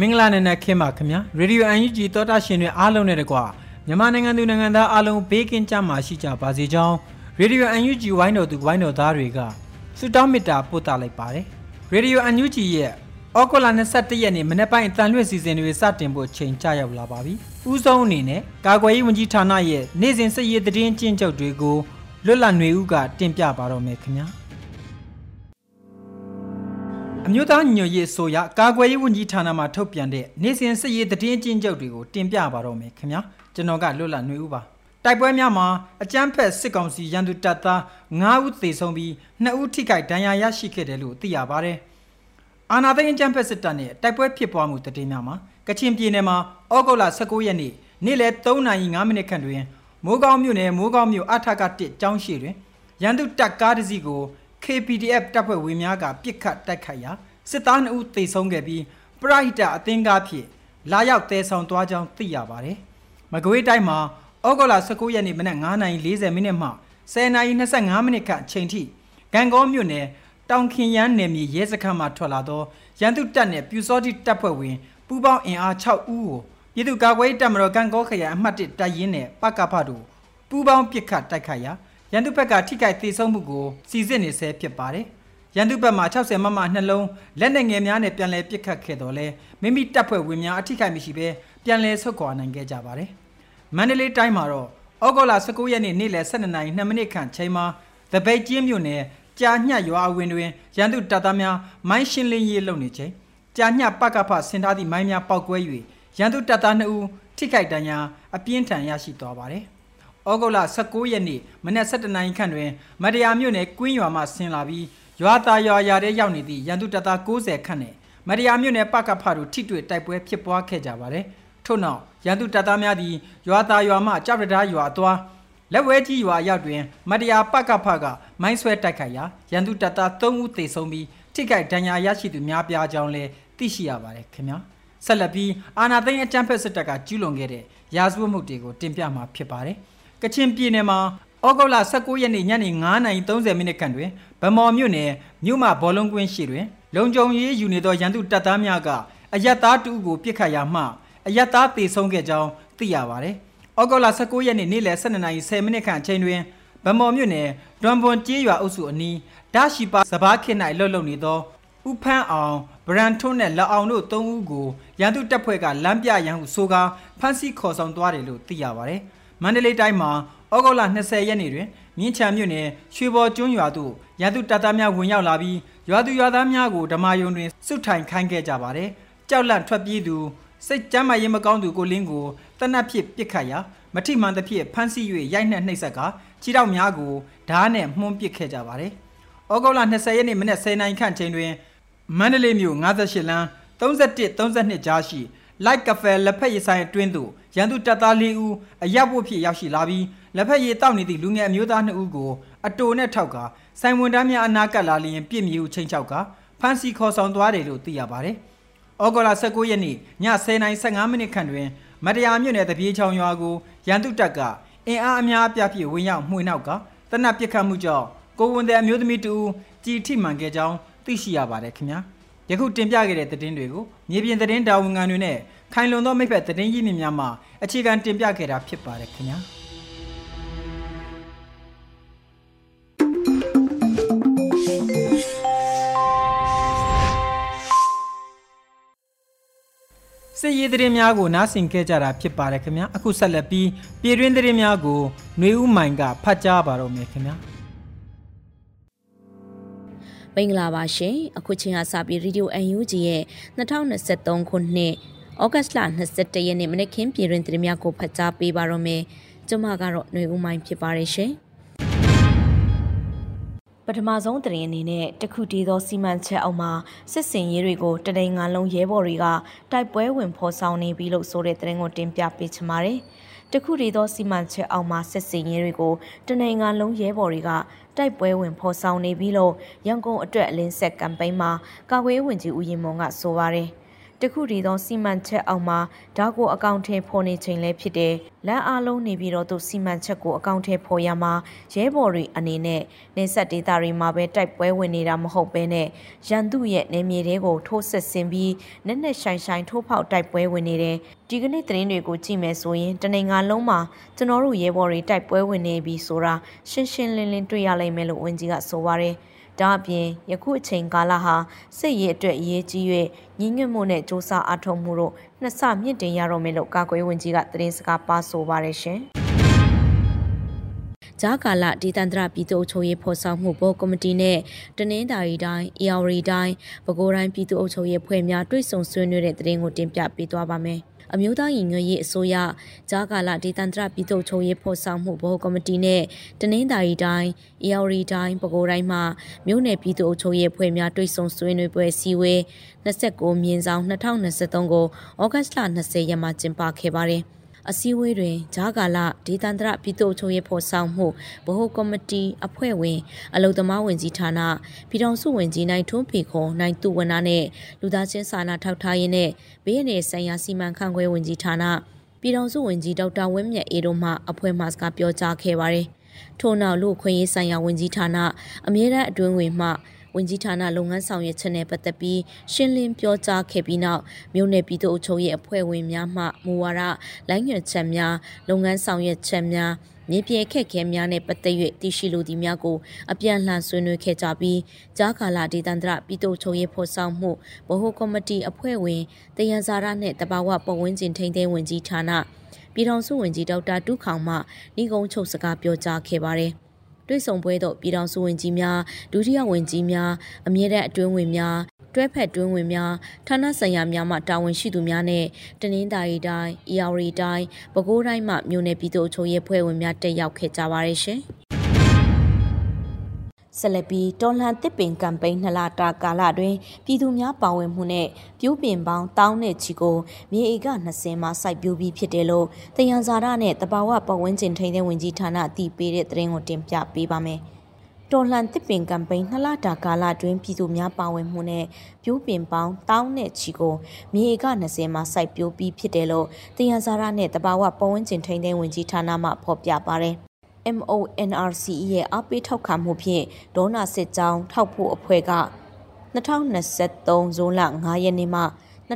မင်္ဂလာနံနက်ခင်းပါခင်ဗျာရေဒီယိုအန်ယူဂျီသောတာရှင်တွေအားလုံးနဲ့တကွမြန်မာနိုင်ငံသူနိုင်ငံသားအားလုံးဘေးကင်းကြမှာရှိကြပါစေကြောင်းရေဒီယိုအန်ယူဂျီဝိုင်းတော်သူဝိုင်းတော်သားတွေကဆုတောင်းမေတ္တာပို့သလိုက်ပါတယ်ရေဒီယိုအန်ယူဂျီရဲ့ဩဂုတ်လ22ရက်နေ့မနေ့ပိုင်းအတန်လွင့်စီစဉ်တွေစတင်ဖို့ချိန်ချရောက်လာပါပြီ။ဦးဆုံးအနေနဲ့ကာကွယ်ရေးဝန်ကြီးဌာနရဲ့နေ့စဉ်စစ်ရေးသတင်းကျဉ်းချုပ်တွေကိုလွတ်လပ်နေဦးကတင်ပြပါတော့မယ်ခင်ဗျာ။ အမျိုးသားညွတ်ရေးဆိုရကာကွယ်ရေးဝန်ကြီးဌာနမှထုတ်ပြန်တဲ့နေ့စဉ်စစ်ရေးသတင်းကျဉ်းချုပ်တွေကိုတင်ပြပါတော့မယ်ခင်ဗျာကျွန်တော်ကလွတ်လပ်နေဦးပါတိုက်ပွဲများမှာအကြမ်းဖက်စစ်ကောင်စီရန်သူတပ်သား9ဦးသေဆုံးပြီး2ဦးထိခိုက်ဒဏ်ရာရရှိခဲ့တယ်လို့သိရပါတယ်အာနာသိန်းအကြမ်းဖက်စစ်တပ်နဲ့တိုက်ပွဲဖြစ်ပွားမှုတည်င်းများမှာကချင်ပြည်နယ်မှာဩဂုတ်လ19ရက်နေ့နေ့လယ်3:05မိနစ်ခန့်တွင်မိုးကောင်းမြို့နယ်မိုးကောင်းမြို့အထက1ကျောင်းရှိတွင်ရန်သူတပ်ကားတစ်စီးကို KPDF တပ်ဖွဲ့ဝင်များကပြစ်ခတ်တိုက်ခိုက်ရာစစ်သား2ဦးသေဆုံးခဲ့ပြီးပရဟိတအသင်းကားဖြင့်လာရောက်တဲဆောင်သွားကြောင်းသိရပါတယ်။မကွေးတိုင်းမှာဩဂုတ်လ19ရက်နေ့မနက်9:40မိနစ်မှ10:25မိနစ်ခန့်အချိန်ထိဂံကောမြို့နယ်တောင်ခင်ရန်နယ်မြေရဲစခန်းမှထွက်လာသောရန်သူတပ်နှင့်ပြူစောတိတပ်ဖွဲ့ဝင်ပူးပေါင်းအင်အား6ဦးကိုပြည်သူ့ကာကွယ်ရေးတပ်မတော်ကံကောခရိုင်အမှတ်1တပ်ရင်းနဲ့ပကဖတို့ပူးပေါင်းပစ်ခတ်တိုက်ခိုက်ရာ ရန်သူဘက်ကထိခိုက်သေးဆုံးမှုကိုစီစစ်နေဆဲဖြစ်ပါတယ်။ရန်သူဘက်မှ60မမနှလုံးလက်နက်ငယ်များနဲ့ပြန်လည်ပစ်ခတ်ခဲ့တော့လဲမိမိတပ်ဖွဲ့ဝင်များအထိခိုက်မရှိဘဲပြန်လည်ဆုတ်ခွာနိုင်ခဲ့ကြပါတယ်။မန္တလေးတိုင်းမှာတော့ဩဂုတ်လ19ရက်နေ့နေ့လယ်12နာရီ2မိနစ်ခန့်ချိန်မှာတပိတ်ကျင်းမြို့နယ်ကြာညှက်ရွာအဝင်တွင်ရန်သူတပ်သားများမိုင်းရှင်းလင်းရေးလုပ်နေချိန်ကြာညှက်ပကဖဆင်ထားသည့်မိုင်းများပောက်ကွဲ၍ရန်သူတပ်သား2ဦးထိခိုက်ဒဏ်ရာအပြင်းထန်ရရှိသွားပါတယ်။ ဩဂုတ်လ19ရက်နေ့မနက်7:00နာရီခန့်တွင်မတရားမြို့နယ်ကွင်းရွာမှဆင်းလာပြီးရွာသားရွာရာထဲရောက်နေသည့်ရန်သူတပ်သား90ခန့်နဲ့မတရားမြို့နယ်ပကဖတို့ထိတွေ့တိုက်ပွဲဖြစ်ပွားခဲ့ကြပါတယ်။ထို့နောက်ရန်သူတပ်သားများသည်ရွာသားရွာမှကြောက်တရားရွာသွားလက်ဝဲကြီးရွာရောက်တွင် မတရားပကဖကမိုင်းဆွဲတိုက်ခိုက်ရာရန်သူတပ်သား3ဦးသေဆုံးပြီးထိခိုက်ဒဏ်ရာရရှိသူများပြားကြောင်းလည်းသိရှိရပါတယ်ခင်ဗျာဆက်လက်ပြီးအာနာသိန်းအကြမ်းဖက်စစ်တပ်ကကျူးလွန်ခဲ့တဲ့ရာဇဝတ်မှုတွေကိုတင်ပြမှာဖြစ်ပါတယ်။ ကချင်ပြည်နယ်မှာဩဂုတ်လ19ရက်နေ့ညနေ9:30မိနစ်ခန့်တွင်ဗမော်မြို့နယ်မြို့မဘောလုံးကွင်းရှိတွင်လုံခြုံရေးယူနေသောရန်သူတပ်သားများကအယက်သားတူကိုပြစ်ခတ်ရာမှအယက်သားတေဆုံးခဲ့ကြောင်းသိရပါတယ်။ဩဂုတ်လ19ရက်နေ့နေ့လယ်12:10မိနစ်ခန့်အချိန်တွင်ဗမော်မြို့နယ်ဒွမ်ဘွန်ကျေးရွာအုပ်စုအနီးဒါရှိပါစဘာခေ၌လှုပ်လှုပ်နေသောဥဖန်းအောင်ဗရန်ထွန်းနဲ့လက်အောင်တို့၃ဦးကိုရန်သူတပ်ဖွဲ့ကလမ်းပြရန်ဟုဆိုကာဖမ်းဆီးခေါ်ဆောင်သွားတယ်လို့သိရပါတယ်။ မန္တလေးတိုင်းမှာဩဂုတ်လ20ရက်နေ့တွင်မြင်းချံမြို့နယ်ရွှေဘော်ကျွန်းရွာသို့ရန်သူတပ်သားများဝင်ရောက်လာပြီးရွာသူရွာသားများကိုဓမာယုံတွင်စုထိုင်ခိုင်းခဲ့ကြပါတယ်။ကြောက်လန့်ထွက်ပြေးသူစိတ်ကြမ်းမာရေးမကောင်းသူကိုလင်းကိုတနတ်ဖြစ်ပစ်ခတ်ရာမထိမှန်သဖြင့်ဖမ်းဆီး၍ရိုက်နှက်နှိပ်စက်ကခြေထောက်များကိုဓားနဲ့မှုန်းပစ်ခဲ့ကြပါတယ်။ဩဂုတ်လ20ရက်နေ့မနက်10:00နာရီခန့်ချိန်တွင်မန္တလေးမြို့58လမ်း31 32ကြားရှိလိုက်ကဖဲလက်ဖက်ရည်ဆိုင်အတွင်းသို့ ရန်သူတပ်သား၄ဦးအရက်ဖို့ဖြစ်ရောက်ရှိလာပြီးလက်ဖက်ရည်တောက်နေသည့်လူငယ်အမျိုးသား2ဦးကိုအတိုနဲ့ထောက်ကဆိုင်ဝန်တန်းများအနာကပ်လာလျင်ပြစ်မြူချင်းချောက်ကဖမ်းဆီးခေါ်ဆောင်သွားတယ်လို့သိရပါတယ်။ဩဂုတ်လ19ရက်နေ့ည10:15မိနစ်ခန့်တွင်မတရားမြို့နယ်တပြေးချောင်းရွာကိုရန်သူတပ်ကအင်အားအများအပြားဖြင့်ဝင်ရောက်မှွေနောက်ကတနက်ပစ်ခတ်မှုကြောင့်ကိုဝန်တဲ့အမျိုးသမီးတူကြည်ထိမှန်ခဲ့ကြောင်းသိရှိရပါတယ်ခင်ဗျာ။ယခုတင်ပြခဲ့တဲ့သတင်းတွေကိုမြေပြင်သတင်းတာဝန်ခံတွေနဲ့ ခိုင်လုံသောမိဖက်သတင်းရင်းမြစ်များမှာအခြေခံတင်ပြခဲ့တာဖြစ်ပါတယ်ခင်ဗျာ။စစ်ရေးသတင်းများကိုနားဆင်ခဲ့ကြတာဖြစ်ပါတယ်ခင်ဗျာအခုဆက်လက်ပြီးပြည်တွင်းသတင်းများကိုຫນွေဦးမိုင်ကဖတ်ကြားပါတော့မယ်ခင်ဗျာမင်္ဂလာပါရှင်အခုချိန်ကစပြီး Radio UNG ရဲ့2023ခုနှစ် ဩဂတ်လ21ရက်နေ့မနေ့ကပြည်တွင်သတင်းများကိုဖတ်ကြားပေးပါတော့မယ်ကျွန်မကတော့ຫນွေဦးမိုင်းဖြစ်ပါတယ်ရှင်ပထမဆုံးသတင်းအနေနဲ့တခုတည်းသောစီမံချက်အောက်မှာစစ်စင်ရေးတွေကိုတတိန်ငါလုံးရဲဘော်တွေကတိုက်ပွဲဝင်ဖော်ဆောင်နေပြီလို့ဆိုတဲ့သတင်းကိုတင်ပြပေးချင်ပါတယ်တခုတည်းသောစီမံချက်အောက်မှာစစ်စင်ရေးတွေကိုတနိန်ငါလုံးရဲဘော်တွေကတိုက်ပွဲဝင်ဖော်ဆောင်နေပြီလို့ရန်ကုန်အတွက်အလင်းဆက်ကမ်ပိန်းမှာကာကွယ်ဝင်ကြီးဦးရင်မွန်ကဆိုပါတယ်။ တခုတည်းသောစီမံချက်အောက်မှာဓာတ်ကိုအကောင့်ထဲဖော်နေချိန်လည်းဖြစ်တယ်။လမ်းအားလုံးနေပြီးတော့သူစီမံချက်ကိုအကောင့်ထဲဖော်ရမှာရဲဘော်တွေအနေနဲ့နေဆက်ဒေတာတွေမှာပဲတိုက်ပွဲဝင်နေတာမဟုတ်ဘဲနဲ့ရန်သူရဲ့နေမြေတွေကိုထိုးဆက်ဆင်ပြီးနက်နက်ရှိုင်ရှိုင်ထိုးဖောက်တိုက်ပွဲဝင်နေတယ်။ဒီကနေ့သတင်းတွေကိုကြည့်မယ်ဆိုရင်တနင်္ဂနွေလုံးမှာကျွန်တော်တို့ရဲဘော်တွေတိုက်ပွဲဝင်နေပြီဆိုတာရှင်းရှင်းလင်းလင်းတွေ့ရလိမ့်မယ်လို့ဝန်ကြီးကဆိုပါရယ်။ ဒါအပြင်ယခုအချိန်ကာလဟာစစ်ရေးအတွက်အရေးကြီး၍ညီညွတ်မှုနဲ့စ조사အထောက်မှုတို့နှစ်ဆမြင့်တင်ရတော့မယ်လို့ကာကွယ်ဝင်ကြီးကသတင်းစကားပါဆိုပါရရှင်ဂျာကာလဒေသန္တရပြည်သူ့အုပ်ချုပ်ရေးဖော်ဆောင်မှုဘောကော်မတီနဲ့တနင်္သာရီတိုင်း၊အေရဝတီတိုင်း၊ပဲခူးတိုင်းပြည်သူ့အုပ်ချုပ်ရေးဖွဲ့များတွဲဆုံဆွေးနွေးတဲ့သတင်းကိုတင်ပြပေးသွားပါမယ်။ အမျိုးသားရင်ငွေရေးအစိုးရဂျာကာလာဒေသန္တရပြည်သူ့ချုပ်ရေးဖော်ဆောင်မှုဗဟိုကော်မတီနဲ့တနင်္သာရီတိုင်း၊အေရဝတီတိုင်း၊ပဲခူးတိုင်းမှာမြို့နယ်ပြည်သူ့ချုပ်ရေးဖွဲ့များတွိတ်ဆုံဆွေးနွေးပွဲစည်းဝေး29မြင်းဆောင်2023ကိုဩဂတ်လ20ရက်မှာကျင်းပခဲ့ပါတယ်။ အစည်းအဝေးတွင်ဂျာကာလဒေသန္တရပြည်သူ့ချုပ်ရေးဖော်ဆောင်မှုဗဟိုကော်မတီအဖွဲ့ဝင် အလုံသမားဝင်ကြီးဌာနပြည်ထောင်စုဝင်ကြီးနိုင်ထွန်းဖေခွန်နိုင်သူဝနာနဲ့လူသားချင်းစာနာထောက်ထားရေးနဲ့ဘေးရန်ဆိုင်ရာစီမံခန့်ခွဲဝင်ကြီးဌာနပြည်ထောင်စုဝန်ကြီးဒေါက်တာဝင်းမြတ်အေတို့မှအဖွဲ့မှစကားပြောကြားခဲ့ပါတယ်။ထို့နောက်လူခွင့်ရေးဆိုင်ရာဝန်ကြီးဌာနအမြဲတမ်းအတွင်းဝင်မှ ဝင်ကြီးဌာနလုပ်ငန်းဆောင်ရွက်ချက်နဲ့ပတ်သက်ပြီးရှင်းလင်းပြောကြားခဲ့ပြီးနောက်မြို့နယ်ပြည်သူ့အုပ်ချုပ်ရေးအဖွဲ့ဝင်များမှမူဝါဒလိုင်းညွှန်ချက်များလုပ်ငန်းဆောင်ရွက်ချက်များမြေပြေခက်ခဲများနဲ့ပတ်သက်၍တရှိလူသည်များကိုအပြန်လှန်ဆွေးနွေးခဲ့ကြပြီးကြားကာလဒေသန္တရပြည်သူ့ချုပ်ရေးဖော်ဆောင်မှုဗဟိုကော်မတီအဖွဲ့ဝင်တယံဇာရနှင့်တဘာဝပတ်ဝန်းကျင်ထိန်းသိမ်းဝင်ကြီးဌာနပြည်ထောင်စုဝန်ကြီးဒေါက်တာတူးခေါင်မှဤကုန်းချုပ်စကားပြောကြားခဲ့ပါတယ်။ တွေ့ဆုံပွဲသို့ပြည်ထောင်စုဝန်ကြီးများဒုတိယဝန်ကြီးများအမြဲတမ်းအတွင်းဝင်များတွဲဖက်တွင်းဝင်များဌာနဆိုင်ရာများမှတာဝန်ရှိသူများနဲ့တနင်္သာရီတိုင်း၊အေရဝတီတိုင်း၊ပဲခူးတိုင်းမှမြို့နယ်ပြည်သူ့အုပ်ချုပ်ရေးဖွဲ့ဝင်များတက်ရောက်ခဲ့ကြပါရရှင်။ ဆက်လက်ပြီးတော်လှန်တစ်ပင်ကမ်ပိန်းနှစ်လတာကာလတွင်ပြည်သူများပါဝင်မှုနဲ့ပြိုးပင်ပေါင်းတောင်းတဲ့ချီကိုမြေဧက20မှာစိုက်ပျိုးပြီးဖြစ်တယ်လို့တယံဇာရနဲ့တဘာဝပတ်ဝန်းကျင်ထိန်းသိမ်းဝင်ကြီးဌာနအသိပေးတဲ့သတင်းကိုတင်ပြပေးပါမယ်။တော်လှန်တစ်ပင်ကမ်ပိန်းနှစ်လတာကာလတွင်ပြည်သူများပါဝင်မှုနဲ့ပြိုးပင်ပေါင်းတောင်းတဲ့ချီကိုမြေဧက20မှာစိုက်ပျိုးပြီးဖြစ်တယ်လို့တယံဇာရနဲ့တဘာဝပတ်ဝန်းကျင်ထိန်းသိမ်းဝင်ကြီးဌာနမှဖော်ပြပါရယ်။ MONRCE ရဲ့အားပေးထောက်ခံမှုဖြင့်ဒေါနာစစ်ကြောင်းထောက်ဖို့အဖွဲ့က2023ဇွန်လ9ရက်နေ့မှ2023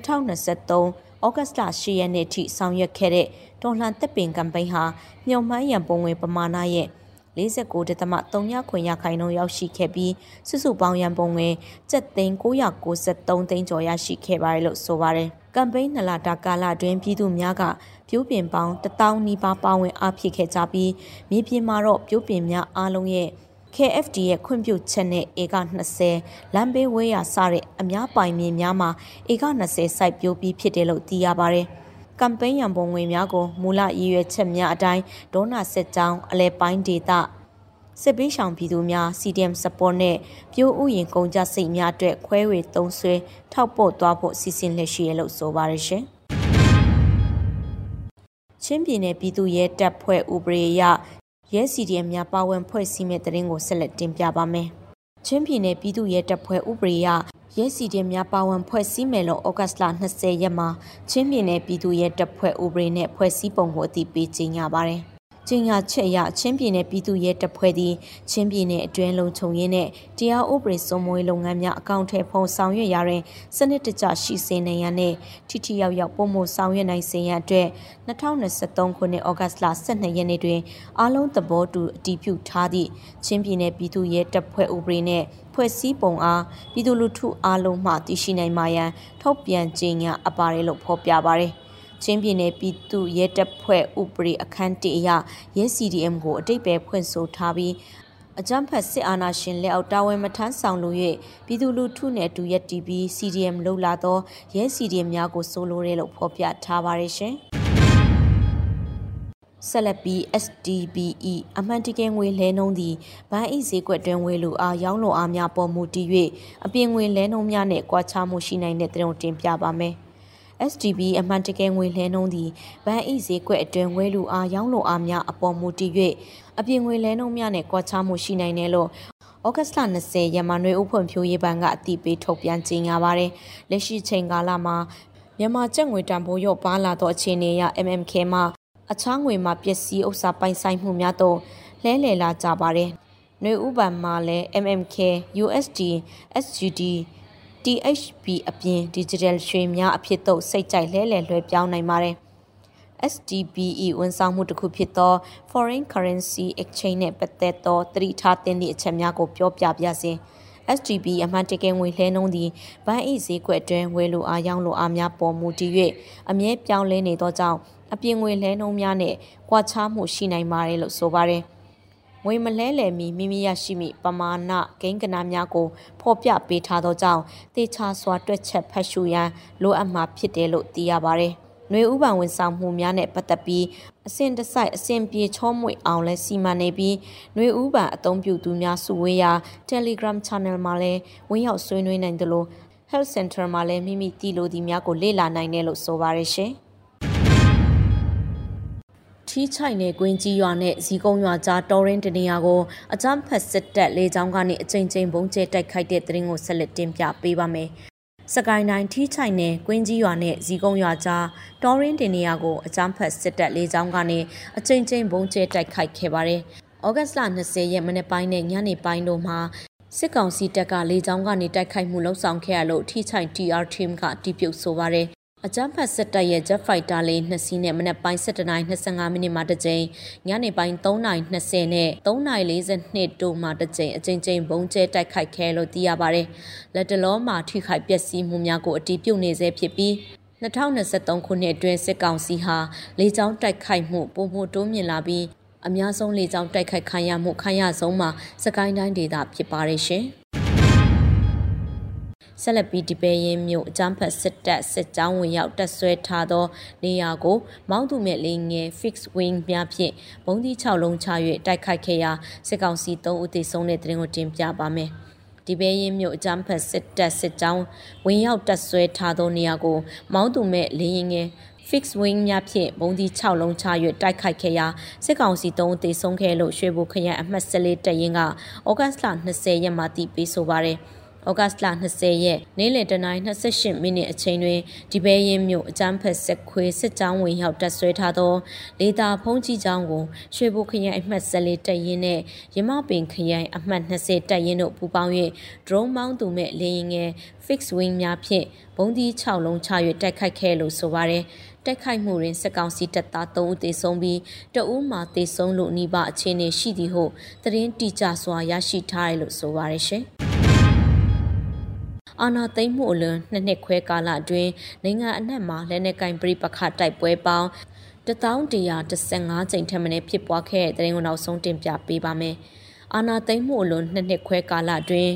ဩဂတ်လ10ရက်နေ့ထိဆောင်ရွက်ခဲ့တဲ့တော်လှန်သက်ပင်ကမ်ပိန်းဟာမြုံမှန်းရန်ပုံငွေပမာဏရဲ့49.3ခွင်ရခိုင်နှုန်းရောက်ရှိခဲ့ပြီးစုစုပေါင်းရန်ပုံငွေ7,993သိန်းကျော်ရရှိခဲ့ပါတယ်လို့ဆိုပါတယ်။ ကမ်ပိန်းနလတာကာလတွင်ပြည်သူများကပြိုးပင်ပေါင်း1000နီးပါးပါဝင်အားဖြည့်ခဲ့ကြပြီးမြေပြင်မှာတော့ပြိုးပင်များအားလုံးရဲ့ KFD ရဲ့ခွင့်ပြုချက်နဲ့ဧက20လမ်းဘေးဝဲရစတဲ့အများပိုင်မြေများမှာဧက20စိုက်ပျိုးပြီးဖြစ်တယ်လို့သိရပါတယ်။ကမ်ပိန်းရန်ပုံငွေများကိုမူလရည်ရွယ်ချက်များအတိုင်းဒေါနာစစ်ကြောင်းအလဲပိုင်းဒေသ စစ်ပေးဆောင်ပြည်သူများ CDM support နဲ့ပြိုးဥယျင်ကုန်ကြစိတ်များအတွက်ခွဲဝေသုံးဆွဲထောက်ပို့သွားဖို့စီစဉ်လက်ရှိရလို့ဆိုပါရရှင်။ချင်းပြည်နယ်ပြည်သူ့ရဲတပ်ဖွဲ့ဥပဒေအရရဲ CDM များပါဝင်ဖွဲ့စည်းမဲ့တရင်ကိုဆက်လက်တင်ပြပါမယ်။ချင်းပြည်နယ်ပြည်သူ့ရဲတပ်ဖွဲ့ဥပဒေအရရဲစီတင်များပါဝင်ဖွဲ့စည်းမယ်လို့ဩဂတ်လ20ရက်မှာချင်းပြည်နယ်ပြည်သူ့ရဲတပ်ဖွဲ့ဥပဒေနဲ့ဖွဲ့စည်းပုံကိုအတည်ပြုကြေညာပါတယ်။ ကျင်းရချက်ရချင်းပြည်နယ်ပြည်သူ့ရဲတပ်ဖွဲ့သည်ချင်းပြည်နယ်အတွင်းလုံခြုံရေးနဲ့တရားဥပဒေစိုးမိုးရေးလုပ်ငန်းများအကောင့်ထဲဖုံဆောင်ရွက်ရာတွင်စနစ်တကျရှိစေနိုင်ရန်နှင့်ထိထိရောက်ရောက်ပုံမှုဆောင်ရွက်နိုင်စေရန်အတွက်2023ခုနှစ်ဩဂတ်လ12ရက်နေ့တွင်အားလုံးသဘောတူအတည်ပြုထားသည့်ချင်းပြည်နယ်ပြည်သူ့ရဲတပ်ဖွဲ့ဥပဒေနှင့်ဖွဲ့စည်းပုံအားပြည်သူလူထုအားလုံးမှသိရှိနိုင်မှာရန်ထုတ်ပြန်ကြေညာအပ်ပါတယ်လို့ဖော်ပြပါတယ်။ ချင်းပြည်နယ်ပြည်သူ့ရဲတပ်ဖွဲ့ဥပဒေအခန်း1အရရဲ CDM ကိုအတိတ်ပဲဖွင့်ဆိုထားပြီးအကြမ်းဖက်စစ်အာဏာရှင်လက်အောက်တာဝန်မထမ်းဆောင်လို့၍ပြည်သူလူထုနဲ့အတူရက်တီပြီး CDM လှုပ်လာသောရဲ CDM များကိုဆိုလိုတယ်လို့ဖော်ပြထားပါတယ်ရှင်။ဆက်လက်ပြီး SDBE အမှန်တကယ်ငွေလဲနှုံးသည်ဘဏ်ဤဈေးကွက်တွင်ဝယ်လိုအားရောင်းလိုအားများပေါ်မူတည်၍အပြင်ငွေလဲနှုံးများနဲ့ကွာခြားမှုရှိနိုင်တဲ့တုံတင်ပြပါမယ်။ STB အမှန်တကယ်ငွေလဲနှုန်းသည်ဘဏ်၏ဈေးကွက်အတွင်းဝယ်လူအားရောင်းလိုအားများအပေါ်မူတည်၍အပြင်ငွေလဲနှုန်းများနဲ့ကွာခြားမှုရှိနိုင်တယ်လို့ဩဂတ်လ20ရက်မှာနှွေဦးဖွံ့ဖြိုးရေးဘဏ်ကအတိပေးထုတ်ပြန်ကြေညာပါတယ်။လက်ရှိချိန်ကာလမှာမြန်မာကျပ်ငွေတန်ဖိုးရော့ပါလာသောအခြေအနေအရ MMK မှာအခြားငွေမှာပစ္စည်းဥစ္စာပိုင်ဆိုင်မှုများတော့လဲလှယ်လာကြပါတယ်။နှွေဥပံမှာလည်း MMK, USD, SGD THB အပြင် Digital ရွှေများအဖြစ်သို့စိတ်ကြိုက်လဲလှယ်လွှဲပြောင်းနိုင်ပါတယ်။ SDBE ဝန်ဆောင်မှုတစ်ခုဖြစ်သော Foreign Currency Exchange နဲ့ပတ်သက်သောသတိထားသင့်သည့်အချက်များကိုပြောပြပြစေ။ SDB အမှန်တကယ်ငွေလှဲနှုန်းသည်ဘဏ်၏ဈေးကွက်တွင်ဝယ်လိုအားရောင်းလိုအားများပေါ်မူတည်၍အမြဲပြောင်းလဲနေသောကြောင့်အပြင်ငွေလှဲနှုန်းများနဲ့ကွာခြားမှုရှိနိုင်ပါတယ်လို့ဆိုပါတယ်။ ငွေမလဲလှယ်မီမိမိရရှိမိပမာဏဂိမ်းကနာများကိုဖော်ပြပေးထားသောကြောင့်တေချာစွာတွက်ချက်ဖတ်ရှုရန်လိုအပ်မှာဖြစ်တယ်လို့သိရပါတယ်။နှွေဥပံဝန်ဆောင်မှုများနဲ့ပတ်သက်ပြီးအစဉ်တစိုက်အစဉ်ပြေချောမွေအောင်လဲစီမံနေပြီးနှွေဥပံအသုံးပြုသူများစုဝေးရာ Telegram Channel မှာလည်းဝင်ရောက်ဆွေးနွေးနိုင်တယ်လို့ Health Center မှာလည်းမိမိတည်လို့ဒီများကိုလေ့လာနိုင်တယ်လို့ဆိုပါရရှင်။ ထီးချိုင်နယ်ကွင်းကြီးရွာနဲ့ဇီကုံရွာကြားတော်ရင်းတနေရာကိုအကြမ်းဖက်စစ်တပ်လေကြောင်းကနေအကြိမ်ကြိမ်ဘုံကျဲတိုက်ခိုက်တဲ့တရင်ကိုဆက်လက်တင်ပြပေးပါမယ်။စကိုင်းတိုင်းထီးချိုင်နယ်ကွင်းကြီးရွာနဲ့ဇီကုံရွာကြားတော်ရင်းတနေရာကိုအကြမ်းဖက်စစ်တပ်လေကြောင်းကနေအကြိမ်ကြိမ်ဘုံကျဲတိုက်ခိုက်ခဲ့ပါတယ်။ဩဂတ်လ20ရက်မနေ့ပိုင်းနဲ့ညနေပိုင်းတို့မှာစစ်ကောင်စီတပ်ကလေကြောင်းကနေတိုက်ခိုက်မှုလှုံ့ဆော်ခဲ့ရလို့ထိချိုင် TR team ကတီးပြုတ်ဆိုပါတယ် အကြမ်းဖက်စစ်တပ်ရဲ့ Jet Fighter လေးနှစ်စီးနဲ့မနက်ပိုင်း7:25မိနစ်မှာတစ်ကြိမ်ညနေပိုင်း3:20နဲ့3:42တို့မှာတစ်ကြိမ်အကြိမ်ကြိမ်ဘုံကျဲတိုက်ခိုက်ခဲလို့သိရပါတယ်။လက်တလောမှာထိခိုက်ပျက်စီးမှုများကိုအတည်ပြုနေဆဲဖြစ်ပြီး2023ခုနှစ်အတွင်းစစ်ကောင်စီဟာလေကြောင်းတိုက်ခိုက်မှုပုံမှုတိုးမြင့်လာပြီးအများဆုံးလေကြောင်းတိုက်ခိုက်ခံရမှုခံရဆုံးမှာစကိုင်းတိုင်းဒေသဖြစ်ပါတယ်ရှင်။ ဆက်လက်ပြီးဒီပဲရင်မြို့အကြမ်းဖက်စစ်တပ်စစ်ကြောင်းဝင်ရောက်တပ်ဆွဲထားသော နေရာကိုမောင်းသူမဲ့လေးငယ် fix wing များဖြင့်ဘုံသီး6လုံးချ၍တိုက်ခိုက်ခဲ့ရာစစ်ကောင်စီ3ဦးသေဆုံးတဲ့တဲ့ရင်ကိုတင်ပြပါမယ်။ဒီပဲရင်မြို့အကြမ်းဖက်စစ်တပ်စစ်ကြောင်းဝင်ရောက်တပ်ဆွဲထားသောနေရာကိုမောင်းသူမဲ့လေးငယ် fix wing များဖြင့်ဘုံဒီ6လုံးချ၍တိုက်ခိုက်ခဲ့ရာစစ်ကောင်စီ3ဦးသေဆုံးခဲ့လို့ရွှေဘိုခရိုင်အမှတ်14တပ်ရင်းကဩဂတ်လ20ရက်မှာတည်ပြီးဆိုပါရယ်။ ဩဂတ်လ20ရက်နေ့လယ်တနာရီ28မိနစ်အချိန်တွင်ဒီပဲရင်မြို့အကြမ်းဖက်ဆက်ခွေစစ်ကြောင်းဝင်ရောက်တပ်ဆွဲထားသောလေတာဖုံးကြီးကြောင်းကိုရွှေဘိုခရိုင်အမှတ်14တပ်ရင်းနဲ့ရမပင်ခရိုင်အမှတ်20တပ်ရင်းတို့ပူးပေါင်း၍ drone မောင်းသူမဲ့လေရင်ငယ် fix wing များဖြင့်ဘုံဒီ6လုံးချ၍တိုက်ခိုက်ခဲ့လို့ဆိုပါရယ်တိုက်ခိုက်မှုတွင်စစ်ကောင်စီတပ်သား3ဦးသေဆုံးပြီးတအူးမှသေဆုံးလို့နှိပါအခြေအနေရှိသည်ဟုသတင်းတိကျစွာရရှိထားတယ်လို့ဆိုပါရရှင်။ အာဏာသိမ်းမှုအလွန်နှစ်နှစ်ခွဲကာလအတွင်းနိုင်ငံအနှံ့မှာလက်နက်ကင်ပြိပခတိုက်ပွဲပေါင်း1115ကြိမ်ထက်မနည်းဖြစ်ပွားခဲ့တဲ့တဲ့ရင်ကိုနောက်ဆုံးတင်ပြပေးပါမယ်။အာဏာသိမ်းမှုအလွန်နှစ်နှစ်ခွဲကာလအတွင်း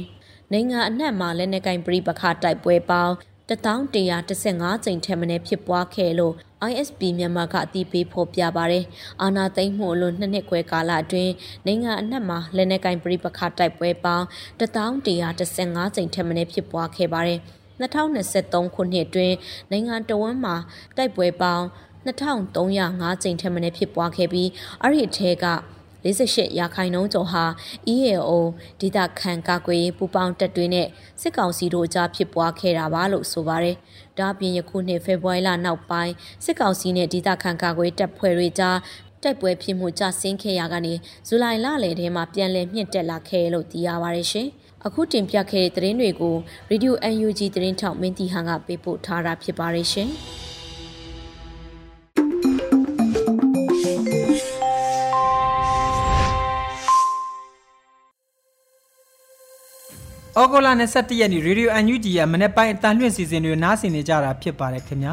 နိုင်ငံအနှံ့မှာလက်နက်ကင်ပြိပခတိုက်ပွဲပေါင်း 1115ကြိမ်ထက်မနည်းဖြစ်ပွားခဲ့လို့ ISP မြန်မာကအသိပေးဖော်ပြပါတယ်။အာနာသိမ့်မှုအလွန်နှစ်နှစ်ခွဲကာလအတွင်းနိုင်ငံအနှံ့မှာလက်နက်ကင်ပြိပခတိုက်ပွဲပေါင်း1115ကြိမ်ထက်မနည်းဖြစ်ပွားခဲ့ပါတယ်။2023ခုနှစ်အတွင်းနိုင်ငံတော်ဝန်မှာတိုက်ပွဲပေါင်း2305ကြိမ်ထက်မနည်းဖြစ်ပွားခဲ့ပြီးအဲ့ဒီအထက်က 48ရာခိုင်နှုန်းကျော်ဟာ EAO ဒေသခံကာကွယ်ရေးပူးပေါင်းတပ်တွေနဲ့စစ်ကောင်စီတို့ကြားဖြစ်ပွားခဲ့တာပါလို့ဆိုပါတယ်။ဒါ့အပြင်ယခုနှစ်ဖေဖော်ဝါရီလနောက်ပိုင်းစစ်ကောင်စီနဲ့ဒေသခံကာကွယ်တပ်ဖွဲ့တွေကြားတိုက်ပွဲဖြစ်မှုကြဆင်းခဲ့ရကနေဇူလိုင်လလယ်ထဲမှာပြန်လည်မြင့်တက်လာခဲ့လို့သိရပါတယ်ရှင်။အခုတင်ပြခဲ့တဲ့သတင်းတွေကို Radio UNG သတင်းထောက်မင်းတီဟန်ကပေးပို့ထားတာဖြစ်ပါတယ်ရှင်။ ဩဂုတ်လ21ရက်နေ့ရေဒီယို UNG ရဲ့မနေ့ပိုင်းအတန်လွင့်စီစဉ်တွေနားဆင်နေကြတာဖြစ်ပါတယ်ခင်ဗျာ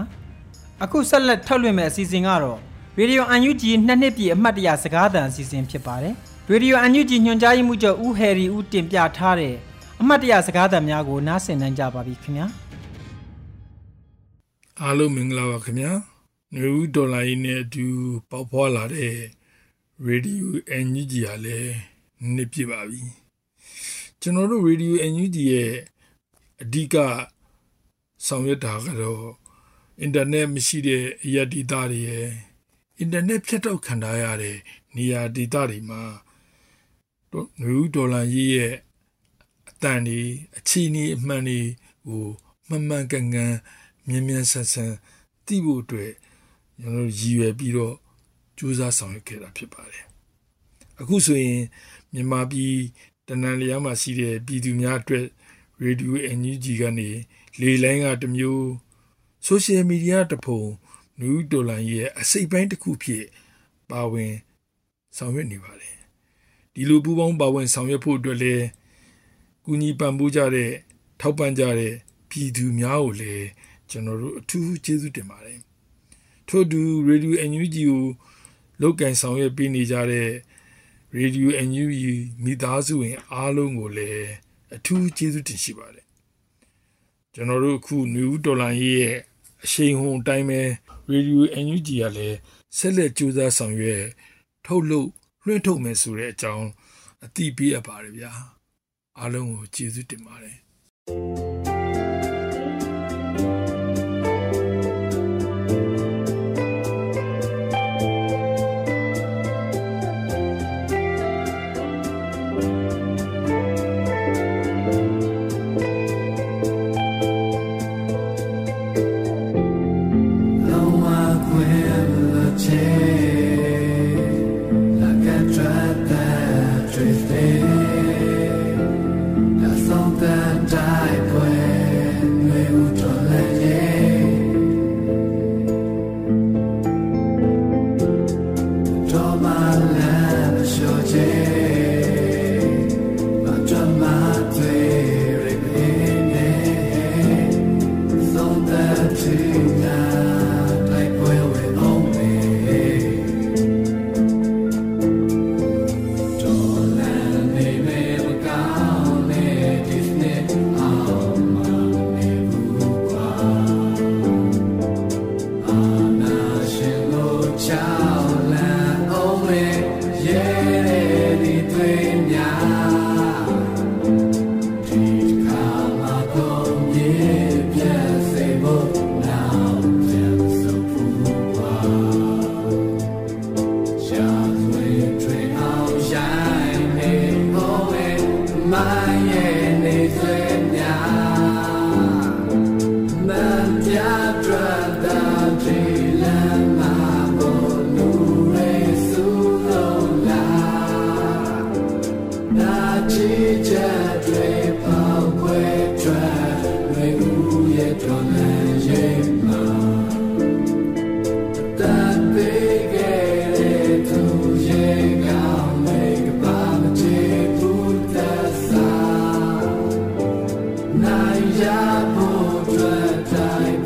အခုဆက်လက်ထုတ်လွှင့်မယ့်အစီအစဉ်ကတော့ရေဒီယို UNG နှစ်နှစ်ပြည့်အမှတ်တရစကားသံအစီအစဉ်ဖြစ်ပါတယ်ရေဒီယို UNG ညွှန်ကြားရေးမှူးချုပ်ဦးဟယ်ရီဦးတင်ပြထားတဲ့အမှတ်တရစကားသံများကိုနားဆင်နိုင်ကြပါပြီခင်ဗျာအားလုံးမင်္ဂလာပါခင်ဗျာနေဦးဒေါ်လာရင်းနဲ့အတူပေါက်ဖွာလာတဲ့ရေဒီယို UNG ကလည်းနှစ်ပြည့်ပါပြီ ကျွန်တော်တို့ Radio NUG ရဲ့အဓိကဆောင်ရွက်တာကတော့အင်တာနက်မရှိတဲ့အရာဒေတာတွေရဲ့အင်တာနက်ဖြတ်တောက်ခံထားရတဲ့နေရာဒေတာတွေမှာနယူးဒေါ်လာရေးရဲ့အတန်တွေအခြေအနေအမှန်တွေကိုမှန်မှန်ကန်ကန်မြန်မြန်ဆန်ဆန်သိဖို့အတွက်ကျွန်တော်ရည်ရွယ်ပြီးတော့ကြိုးစားဆောင်ရွက်ခဲ့တာဖြစ်ပါတယ်အခုဆိုရင်မြန်မာပြည် တနန်လျားမှာရှိတဲ့ပြည်သူများအတွက်ရေဒီယို NUG ကနေလေလိုင်းကတမျိုးဆိုရှယ်မီဒီယာတဖုံနယူးဒေါ်လာရဲ့အစိတ်ပိုင်းတစ်ခုဖြစ်ပါဝင်ဆောင်ရွက်နေပါတယ်ဒီလိုပူးပေါင်းပါဝင်ဆောင်ရွက်ဖို့အတွက်လည်းကူညီပံ့ပိုးကြတဲ့ထောက်ပံ့ကြတဲ့ပြည်သူများကိုလည်းကျွန်တော်တို့အထူးကျေးဇူးတင်ပါတယ်ထို့တူရေဒီယို NUG ကိုလောက်ကန်ဆောင်ရွက်ပေးနေကြတဲ့ ရေဒီယို NUG မိသားစုဝင် အားလုံးကိုလည်းအထူးကျေးဇူးတင်ရှိပါတယ်ကျွန်တော်တို့အခု New Dollar ရဲ့အရှိန်ဟုန်တိုင်းပဲရေဒီယို NUG ကလည်းဆက်လက်ကြိုးစားဆောင်ရွက်ထုတ်လုပ်လွှင့်ထုတ်မယ်ဆိုတဲ့အကြောင်းအသိပေးအပ်ပါတယ်ဗျာအားလုံးကိုကျေးဇူးတင်ပါတယ် Najdzia poczekaj.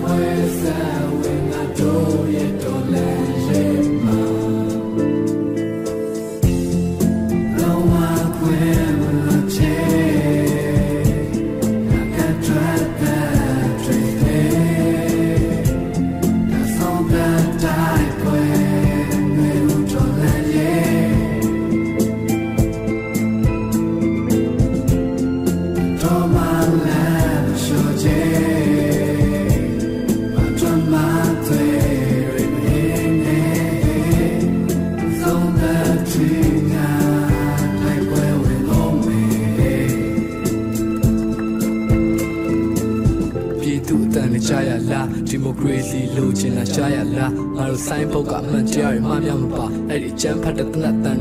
ပါအဲ့ဒီချ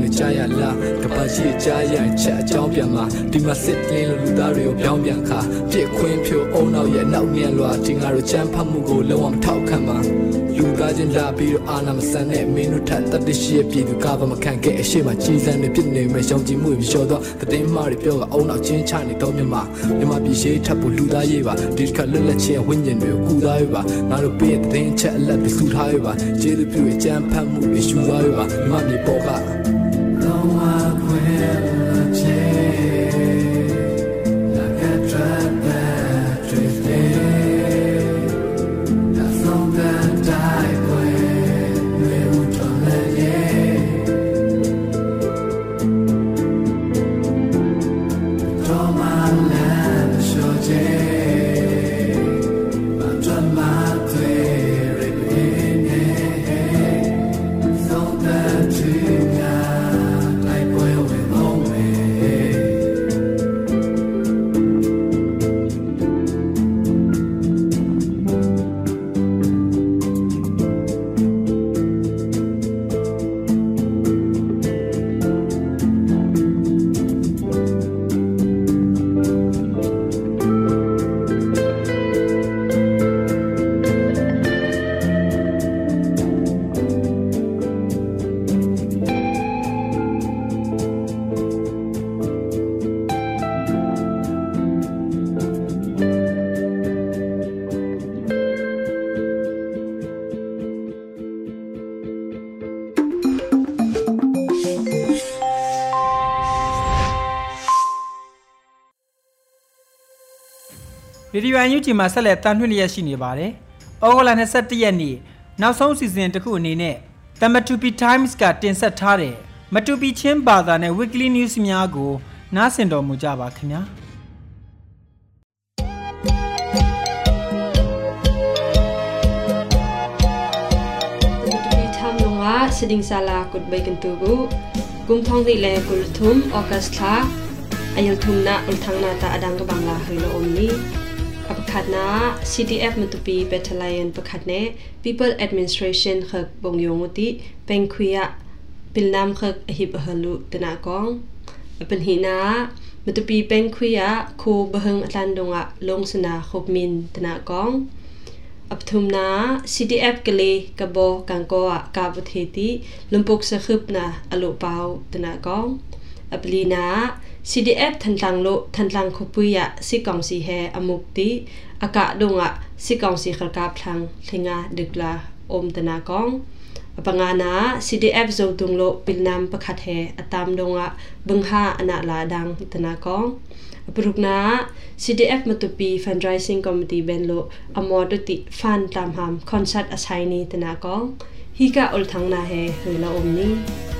မ်းဖတ်တဲ့တနတ်တန်နဲ့ကြားရလားကပတ်ရှိကြားရချက်အကြောင်းပြန်မှာဒီမှာစစ်လင်းလို့လူသားတွေကိုပြောင်းပြန်ခါပြစ်ခွင်းဖြိုအုံနောက်ရဲ့နောက်မြန်လွာဒီငါတို့ချမ်းဖတ်မှုကိုလုံးဝမထောက်ခံပါလူသားချင်းလာပြီးတော့အာနာမဆန်တဲ့မင်းတို့ထက်တတိရှိရဲ့ပြည်သူကဘာမခံခဲ့အရှိမကြီးစံနေဖြစ်နေမဲ့ရှောင်ကြည်မှုတွေလျှော်တော့တည်င်းမားတွေပြောကအုံနောက်ချင်းချနေတော့မြမမြမပြည်ရှိထပ်ဖို့လူသားရေးပါဒီတစ်ခါလွတ်လပ်ခြင်းဝိညာဉ်တွေကိုကူသားရေးပါငါတို့ပြည့်တဲ့တင်းချက်အလက်တွေစုထားရေးပါကျေးဇူးပြုရဲ့ကြမ်းဖတ်မှုတွေယူသားရေးပါမြမပြည်ပေါ်က ဗီဒီယိုအန်ယူဂျီမှာဆက်လက်တန်ထွင်လျက်ရှိနေပါတယ်။ဩဂုတ်လ22ရက်နေ့နောက်ဆုံးစီစဉ်တစ်ခုအနေနဲ့ The Matupi Times ကတင်ဆက်ထားတဲ့မတူပီချင်းဘာသာနဲ့ Weekly News များကိုနားဆင်တော်မူကြပါခင်ဗျာ။ Tupi tham lunga siding sala kut bai kan tugu kum thong di le kul thum august tha ayal thum na ul thang na ta adang ka bangla hilo omni ขัดนะ CTF มันตุปีเปทลายนประขัดเน่ People Administration เขกบงยงอุติเป็นคุยะเป็นนามเขกอหิบอหลุตนากองเป็นหินะมันตุปีเป็นคุยะคูบะเฮงอตันดงอะลงสนาขบมินตนากองอับทุมนะ CTF กะเลกะบอกังกอะกาบเทติลุมปุกสะคึบนะอลุเปาตนากองอับลีนา CDF ทันลังโลทันลังขปุยะสิกองสีแฮอมุกติอากะดงอะสิกองสีขลกาพลังเทงาดึกลาอมตนากองอปงานา CDF โซตุงโลปิลนามประคัดแฮอตามดงอะบึงหาอนาลาดังตนากอง Aprukna CDF matupi fundraising committee benlo amor ti fan tam ham concert asaini tana kong hika ul thang na he hula omni ประคัดนะ CDF มันตุปีนัมบัดประคัด Eagle Battalion เน IDAC People Administration ขักบงยงอุเทติออกัสนีลิคัดนี่นะฟังซากับปินนามสนาเนอลมาซึกหุมตุน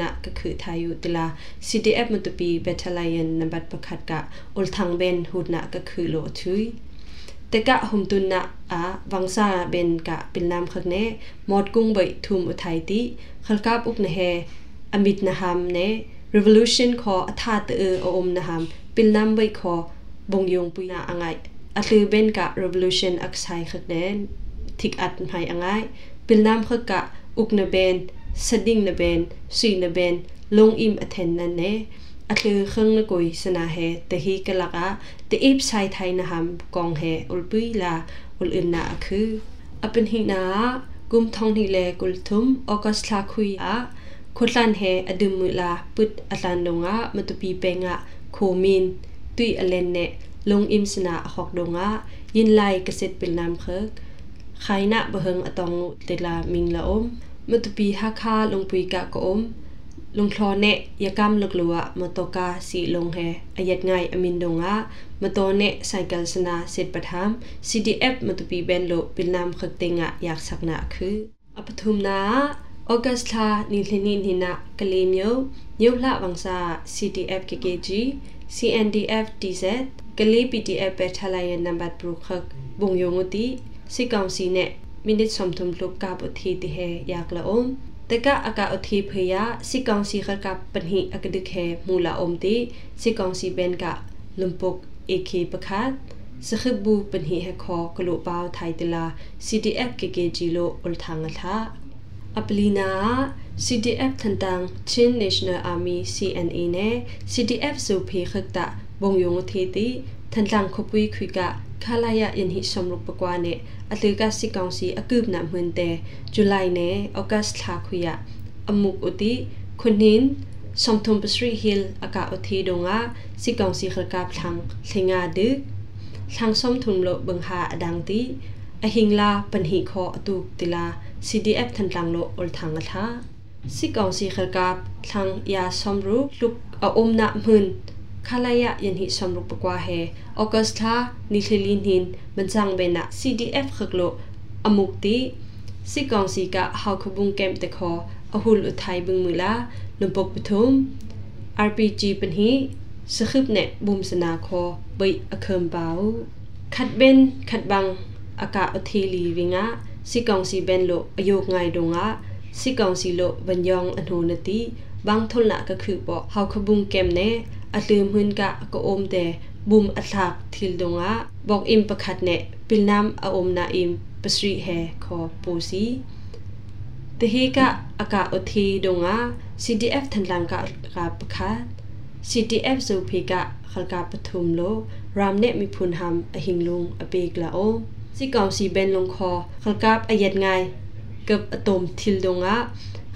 นะก็คือทายุติลา CDF มันตุปี Battalion นัมบัดประคัดกะอุลทังเบนหุดนะก็คือโลทุย แต่กะหุมตุนนะอาวังซาเบนกะปินนามขักเนมอดกุ้งใบทุมอุทัยติขลกาบอุกเนเฮอมิดนะฮัมเน revolution ขออัฐาตเอออมนะฮามปิลนำใบขอบงยงปุยนาอ่างไงอัตือเบนกะ revolution อัศัยขักแดนทิกอัดไายอ่างไงปิลนำขักกะอุกนเบนสดิ้งนเบนสีนเบนลงอิมอเทนนันเนอัตือเครื่องนกุยสนาเฮแต่ฮีกะละกะแต่อีบไซไทยนะฮามกองเฮอุลปุยลาอุลอื่นนาคืออเป็นฮีนากุมทองฮิเลกุลทุมออกัสลาคุยอะ บะเฮงอตองเตลามิงละอมมตุปีฮักคาลงปุยกะกอม ลุงคลอเนยกำลุกลัวมตกาสีลงเฮอยัดไงอมินดงะมตเนไซเคิลสนาเสร็จประทาม CDF มตุปีเบนโลปิลนามขกเตงะอยากสักนาคืออปทุมนา ဩဂတ်စ်လာနီလနီနီနာကလေးမျိုးမြို့လှဝန်စာ CTF KKG CNDF TZ ကလေး PDF ပဲထလာရဲ့နံပါတ်ပရခက်ဘုံယုံတီစီကောင်စီနဲ့မိနစ်ဆုံထုံလုကပ်အထီတီဟဲရကလအုံးတကအကအထီဖေယစီကောင်စီခကပနိအကဒိခဲမူလာအုံးတီစီကောင်စီဘန်ကလုံပုတ် AK ပခတ်စခဘူပနိဟဲခေါကလုပောက်ထိုင်တလာ CDF KKG လို့အုလ်ထန်ငါသာ အပလီနာ CDF ထန်တန်ချင်း National Army CNA နဲ့ CDF ဆိုဖေခက်တာဘုံယုံထေတီထန်တန်ခပွေးခွေကခလာယယန်ဟိစမရုပကွာနေအတေကစီကောင်စီအကုပ်နာမှန်တဲ့ဇူလိုင်နဲ့ဩဂတ်လာခွေယအမုတ်ဥတီခွနင်းสมทุมปสรีฮิลอากาอุทีดงาสิกองสีขลกาพลังเิงาดึกทางสมทุมโลบังหาอดังตีอหิงลาปันหิคออตุกติลา CDF ทันตังโลอลทังกะทาสิกองสีเขกับทังยาสมรุลุกอาอมนะมึนคาลายะยันหิสมรุปกว่าเฮออกัสทานิคลินหินมันจังเบนะ CDF เขกโลอมุกติสิกองสีกะฮาวขบุงเกมตะคออหุลอุทัยบึงมือละนุมปกปทุม RPG ปนหิสคืบเนบุมสนาคอใบอเคิมเบาขัดเบนขัดบังอากาศอทลีวิงะ စီကောင်စီဘန်လို့အယုတ်ငိုင်တုံကစီကောင်စီလို့ဗညောင်းအနှိုနတိဘန်းထုလကခုပေါ်ဟောက်ခဘုံကမ်နေအလှမွန်းကကအိုမ်တဲ့ဘုံအလှထီလတုံကဘောက်အင်ပခတ်နေပိလနမ်အုံနာအင်ပစရိဟဲခေါ်ပူစီတဟေကအကအထီတုံက CDF ထန်လန်ကကပခတ် CDF ဆိုဖေကခလကပထုမလို့ရမ်နဲ့မိဖုန်ဟမ်အဟင်လုံအပေကလာအို สิกองสีเบนลงคอขลกาบอเย็ดไงเกับอะตมทิลดงอะ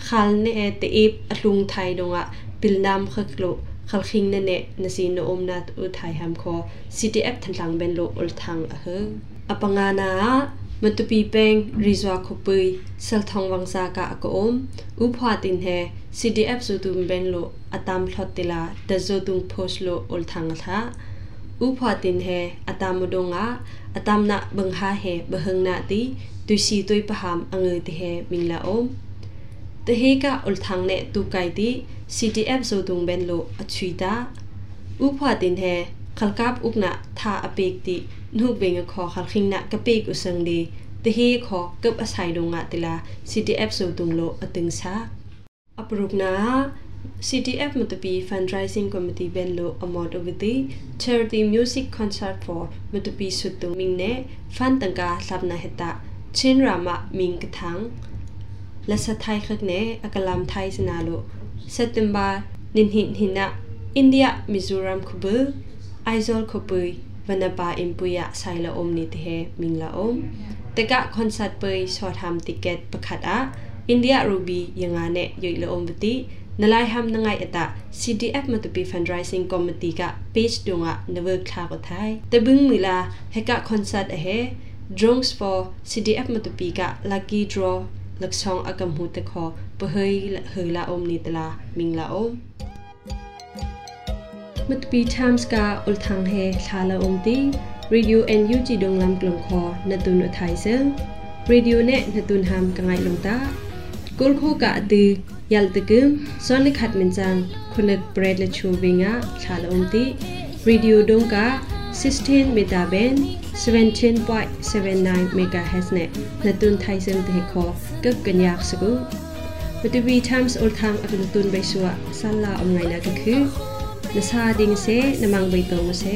คัลเนเตอีบอลุงไทยดงอะปิลนำมขกลุขลคิงเนเนนสีนอมนัดอุทัยหามคอซีดีเอฟทันหลังเบนโลอุลทังอะเฮอปังานามตุปีเปงรีจวาคปุยเซลทองวังซากะอกอมอุพวาตินเฮ CDF สุตุมเบนโลอตามพลอตติลาเดโซตุงโพสโลอุลทังอะทา ဆိုင်တုံငါတလာ CTF ဆိုတုံလိုအတင်စာအပရုကနာ CTF မတပီ fundraising committee ဘန်လိုအမော်ဒဝတိ charity music concert for မတပီဆုတုံမင်းနဲ့ fan တန်ကာလှပ်နာဟတာချင်းရာမမင်းကထန်းလက်စထိုင်ခက်နဲ့အကလမ်ထိုင်စနာလို September nin hin hina India Mizoram khubu Aizol khupui vanapa impuya saila om ni te he mingla om teka concert pui short ham ticket pakhat a India Ruby yanga ne yoila om bati nalai ham nangai ata CTF Mutupi Fundraising Committee Benlo Amount of the Charity Music Concert for Mutupi Sutu Mingne Fan Tangka Sabna Heta Chin Rama Ming Kathang Lasa Thai Khakne Akalam Thai Sinalo September Ninhin Hina India Mizoram Khubu Aizol Khupui Vanapa Impuya Saila Om Ni Te Mingla Om Teka Concert Pui Short Ham Ticket Pakhat A India Ruby Yangane Yoila Om Bati နလိုက်ဟမ်နငိုင်အတာ CDF မတူပီ fundraising committee က page တုံက never ခါကထိုင်တဘင်းမီလာဟက်က concert အဟဲ drones for CDF မတူပီက lucky draw လက်ဆောင်အကမှုတခေါ်ပဟိဟိလာအုံးနီတလာမင်လာအုံးမတူပီ times ကဥလထန်ဟဲလာလာအုံးတီ radio and UG ဒုံလမ်ကလုံခေါ်နတုန်အထိုင်စံ radio နဲ့နတုန်ဟမ်ကငိုင်လုံတာကုလခိုကအတီ yal tegum solid khat min chang khunak bread le chu winga chala umti radio dong ka 16 metaband 17.79 megahertz ne natun thai sem te kho kap kan yak su bu tu bi times all time akun tun bai suwa san la om ngai na ka khu na sa ding se namang bai tong se